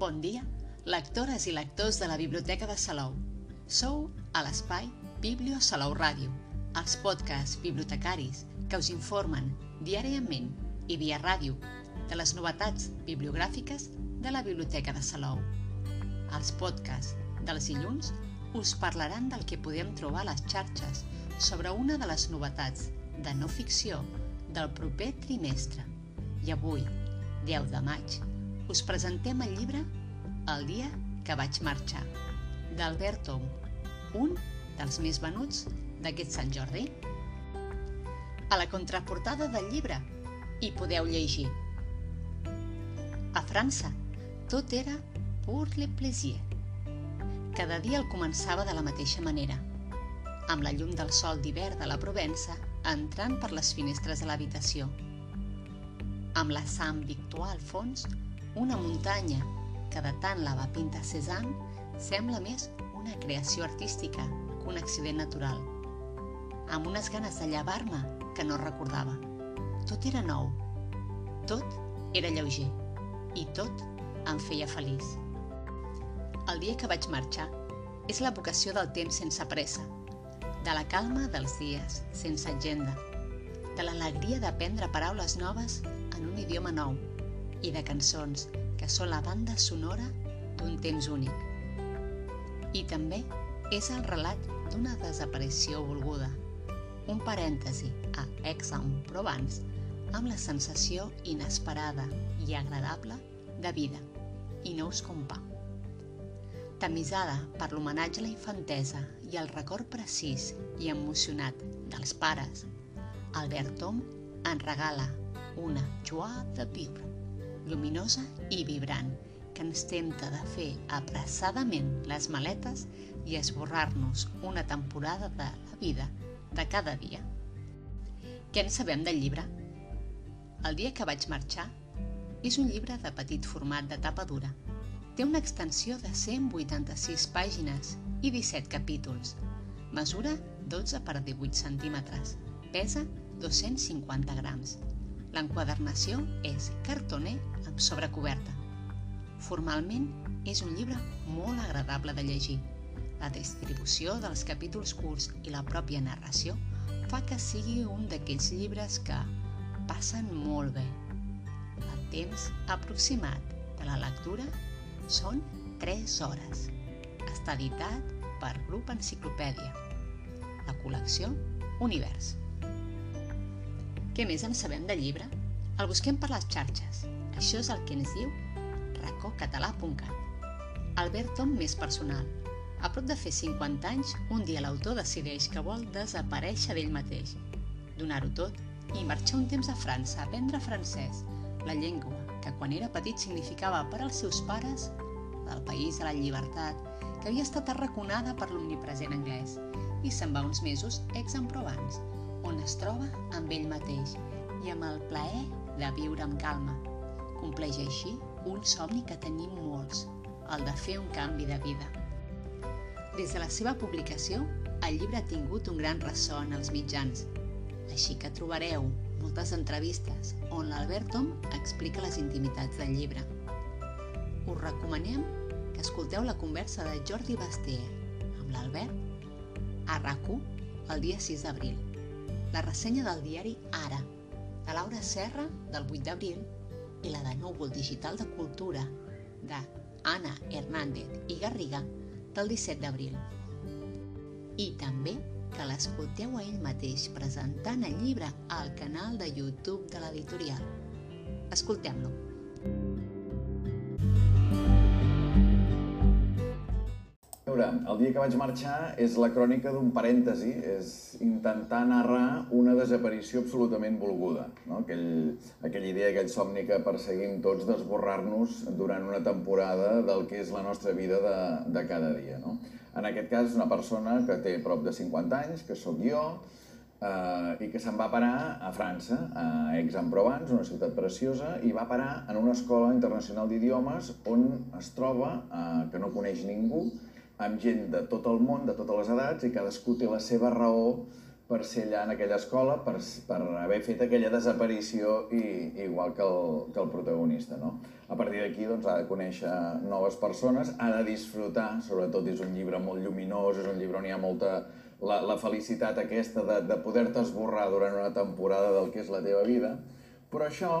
Bon dia, lectores i lectors de la Biblioteca de Salou. Sou a l'espai Biblio Salou Ràdio, els podcasts bibliotecaris que us informen diàriament i via ràdio de les novetats bibliogràfiques de la Biblioteca de Salou. Els podcasts dels dilluns us parlaran del que podem trobar a les xarxes sobre una de les novetats de no ficció del proper trimestre. I avui, 10 de maig, us presentem el llibre El dia que vaig marxar, d'Albert Tom, un dels més venuts d'aquest Sant Jordi. A la contraportada del llibre hi podeu llegir A França tot era pour le plaisir. Cada dia el començava de la mateixa manera, amb la llum del sol d'hivern de la Provença entrant per les finestres de l'habitació. Amb la Saint Victoire al fons, una muntanya que de tant la va pintar Cézanne sembla més una creació artística que un accident natural. Amb unes ganes de llevar-me que no recordava. Tot era nou, tot era lleuger i tot em feia feliç. El dia que vaig marxar és la vocació del temps sense pressa, de la calma dels dies, sense agenda, de l'alegria d'aprendre paraules noves en un idioma nou i de cançons que són la banda sonora d'un temps únic. I també és el relat d'una desaparició volguda, un parèntesi a Aix-en-Provence amb la sensació inesperada i agradable de vida i no us compà tamisada per l'homenatge a la infantesa i el record precís i emocionat dels pares, Albert Tom en regala una joie de viure, lluminosa i vibrant, que ens tempta de fer apressadament les maletes i esborrar-nos una temporada de la vida de cada dia. Què en sabem del llibre? El dia que vaig marxar és un llibre de petit format de tapa dura, Té una extensió de 186 pàgines i 17 capítols. Mesura 12 per 18 centímetres. Pesa 250 grams. L'enquadernació és cartoner amb sobrecoberta. Formalment és un llibre molt agradable de llegir. La distribució dels capítols curts i la pròpia narració fa que sigui un d'aquells llibres que passen molt bé. El temps aproximat de la lectura són 3 hores. Està editat per Grup Enciclopèdia. La col·lecció Univers. Què més en sabem del llibre? El busquem per les xarxes. Això és el que ens diu racócatalà.cat. Albert Tom més personal. A prop de fer 50 anys, un dia l'autor decideix que vol desaparèixer d'ell mateix, donar-ho tot i marxar un temps a França a aprendre francès, la llengua que quan era petit significava per als seus pares del país de la llibertat, que havia estat arraconada per l'omnipresent anglès, i se'n va uns mesos ex-en-Provence, on es troba amb ell mateix i amb el plaer de viure amb calma. Compleix així un somni que tenim molts, el de fer un canvi de vida. Des de la seva publicació, el llibre ha tingut un gran ressò en els mitjans, així que trobareu moltes entrevistes on l'Albert Tom explica les intimitats del llibre. Us recomanem que escolteu la conversa de Jordi Basté amb l'Albert a rac el dia 6 d'abril, la ressenya del diari Ara, de Laura Serra del 8 d'abril i la de Núvol Digital de Cultura de Anna Hernández i Garriga del 17 d'abril. I també que l'escolteu a ell mateix presentant el llibre al canal de YouTube de l'editorial. Escoltem-lo. Veure, el dia que vaig marxar és la crònica d'un parèntesi, és intentar narrar una desaparició absolutament volguda. No? Aquell, aquella idea, aquell somni que perseguim tots d'esborrar-nos durant una temporada del que és la nostra vida de, de cada dia. No? En aquest cas una persona que té prop de 50 anys, que sóc jo, eh, i que se'n va parar a França, a Aix-en-Provence, una ciutat preciosa, i va parar en una escola internacional d'idiomes on es troba, eh, que no coneix ningú, amb gent de tot el món, de totes les edats, i cadascú té la seva raó per ser allà en aquella escola, per, per haver fet aquella desaparició i, igual que el, que el protagonista. No? A partir d'aquí doncs, ha de conèixer noves persones, ha de disfrutar, sobretot és un llibre molt lluminós, és un llibre on hi ha molta la, la felicitat aquesta de, de poder-te esborrar durant una temporada del que és la teva vida, però això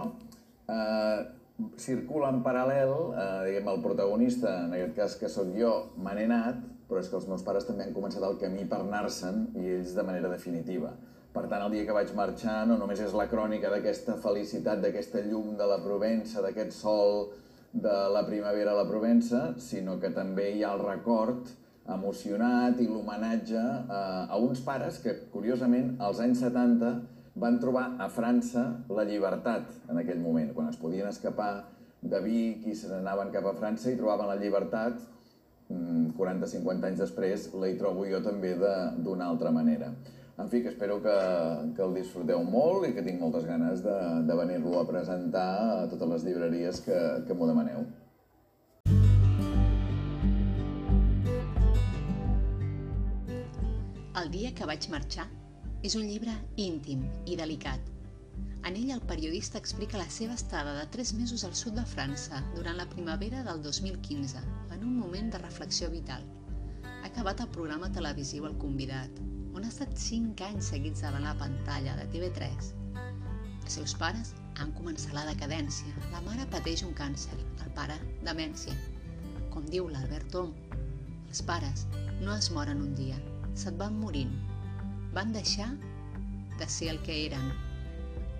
eh, circula en paral·lel, eh, diguem, el protagonista, en aquest cas que sóc jo, me n'he anat, però és que els meus pares també han començat el camí per anar-se'n i ells de manera definitiva. Per tant, el dia que vaig marxar no només és la crònica d'aquesta felicitat, d'aquesta llum de la Provença, d'aquest sol de la primavera a la Provença, sinó que també hi ha el record emocionat i l'homenatge a, a uns pares que, curiosament, als anys 70 van trobar a França la llibertat en aquell moment, quan es podien escapar de Vic i se n'anaven cap a França i trobaven la llibertat 40-50 mm, anys després la hi trobo jo també d'una altra manera. En fi, que espero que, que el disfruteu molt i que tinc moltes ganes de, de venir-lo a presentar a totes les llibreries que, que m'ho demaneu. El dia que vaig marxar és un llibre íntim i delicat. En ell el periodista explica la seva estada de 3 mesos al sud de França durant la primavera del 2015, en un moment de reflexió vital. Ha acabat el programa televisiu El Convidat, on ha estat 5 anys seguits davant la pantalla de TV3. Els seus pares han començat la decadència. La mare pateix un càncer, el pare demència. Com diu l'Albert Tom, els pares no es moren un dia, se't van morint. Van deixar de ser el que eren.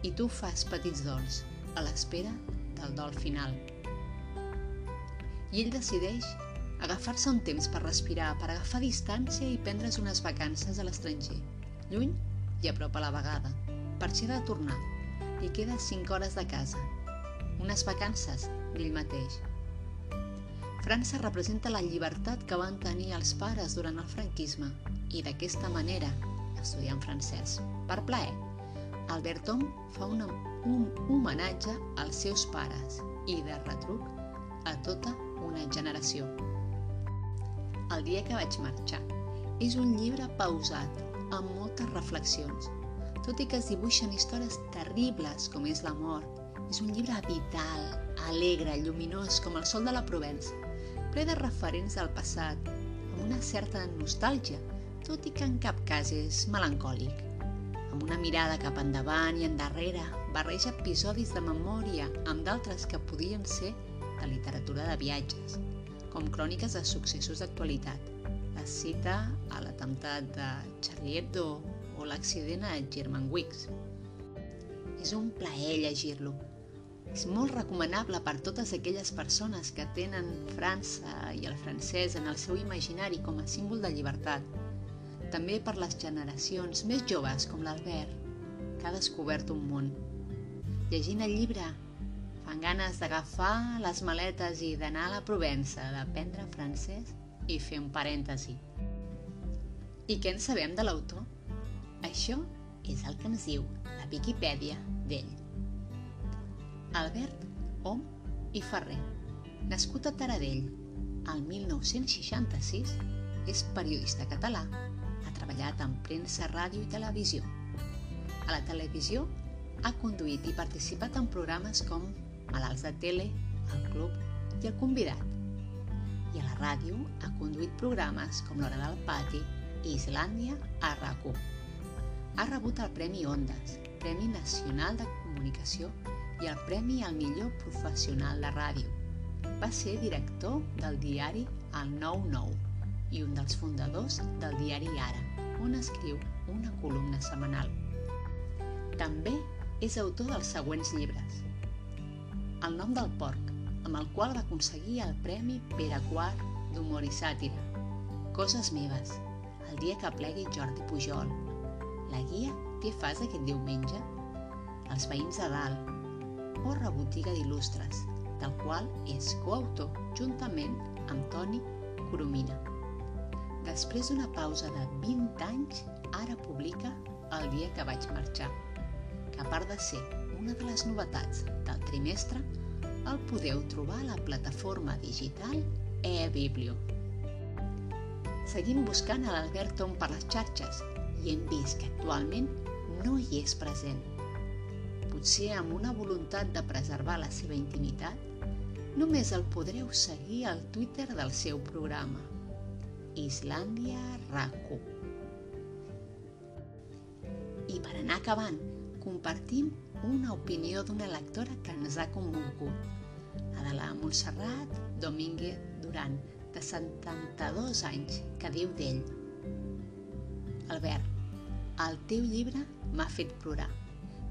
I tu fas petits dols, a l'espera del dol final. I ell decideix agafar-se un temps per respirar, per agafar distància i prendre's unes vacances a l'estranger, lluny i a prop a la vegada, per si ha de tornar. Li queda 5 hores de casa. Unes vacances d'ell mateix. França representa la llibertat que van tenir els pares durant el franquisme i d'aquesta manera, estudiant francès per plaer, Albert Tom fa una, un homenatge als seus pares i de retruc a tota una generació. El dia que vaig marxar és un llibre pausat, amb moltes reflexions. Tot i que es dibuixen històries terribles com és la mort, és un llibre vital, alegre, lluminós com el sol de la Provença, ple de referents del passat, amb una certa nostàlgia tot i que en cap cas és melancòlic. Amb una mirada cap endavant i endarrere, barreja episodis de memòria amb d'altres que podien ser de literatura de viatges, com cròniques de successos d'actualitat. La cita a l'atemptat de Charlie Hebdo o l'accident a Germanwings. És un plaer llegir-lo. És molt recomanable per totes aquelles persones que tenen França i el francès en el seu imaginari com a símbol de llibertat, també per les generacions més joves com l'Albert, que ha descobert un món. Llegint el llibre, fan ganes d'agafar les maletes i d'anar a la Provença, d'aprendre francès i fer un parèntesi. I què en sabem de l'autor? Això és el que ens diu la Viquipèdia d'ell. Albert Om i Ferrer, nascut a Taradell el 1966, és periodista català treballat en premsa, ràdio i televisió. A la televisió ha conduït i participat en programes com Malalts de Tele, El Club i El Convidat. I a la ràdio ha conduït programes com L'Hora del Pati i Islàndia a rac Ha rebut el Premi Ondas, Premi Nacional de Comunicació i el Premi al millor professional de ràdio. Va ser director del diari El 99 i un dels fundadors del diari Ara, on escriu una columna setmanal. També és autor dels següents llibres. El nom del porc, amb el qual va aconseguir el Premi Pere IV d'Humor i Sàtira. Coses meves, el dia que plegui Jordi Pujol. La guia què fas aquest diumenge? Els veïns de dalt. O rebotiga d'il·lustres, del qual és coautor juntament amb Toni Coromina. Després d'una pausa de 20 anys, ara publica El dia que vaig marxar, que a part de ser una de les novetats del trimestre, el podeu trobar a la plataforma digital eBiblio. Seguim buscant a l'Albert Tom per les xarxes i hem vist que actualment no hi és present. Potser amb una voluntat de preservar la seva intimitat, només el podreu seguir al Twitter del seu programa, Islàndia RACU. I per anar acabant, compartim una opinió d'una lectora que ens ha commogut, la de la Montserrat Domínguez Duran, de 72 anys, que diu d'ell Albert, el teu llibre m'ha fet plorar,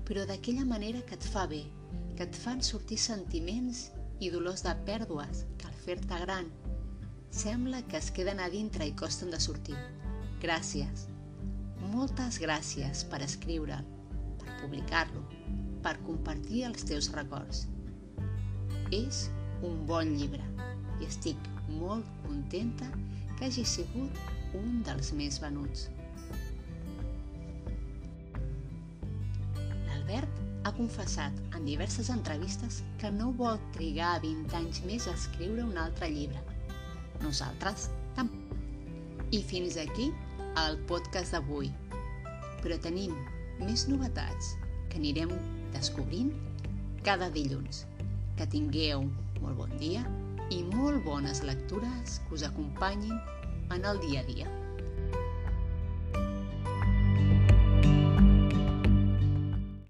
però d'aquella manera que et fa bé, que et fan sortir sentiments i dolors de pèrdues que al fer-te gran sembla que es queden a dintre i costen de sortir. Gràcies. Moltes gràcies per escriure'l, per publicar-lo, per compartir els teus records. És un bon llibre i estic molt contenta que hagi sigut un dels més venuts. L'Albert ha confessat en diverses entrevistes que no vol trigar 20 anys més a escriure un altre llibre. Nosaltres tampoc. I fins aquí al podcast d'avui. Però tenim més novetats que anirem descobrint cada dilluns. Que tingueu molt bon dia i molt bones lectures que us acompanyin en el dia a dia.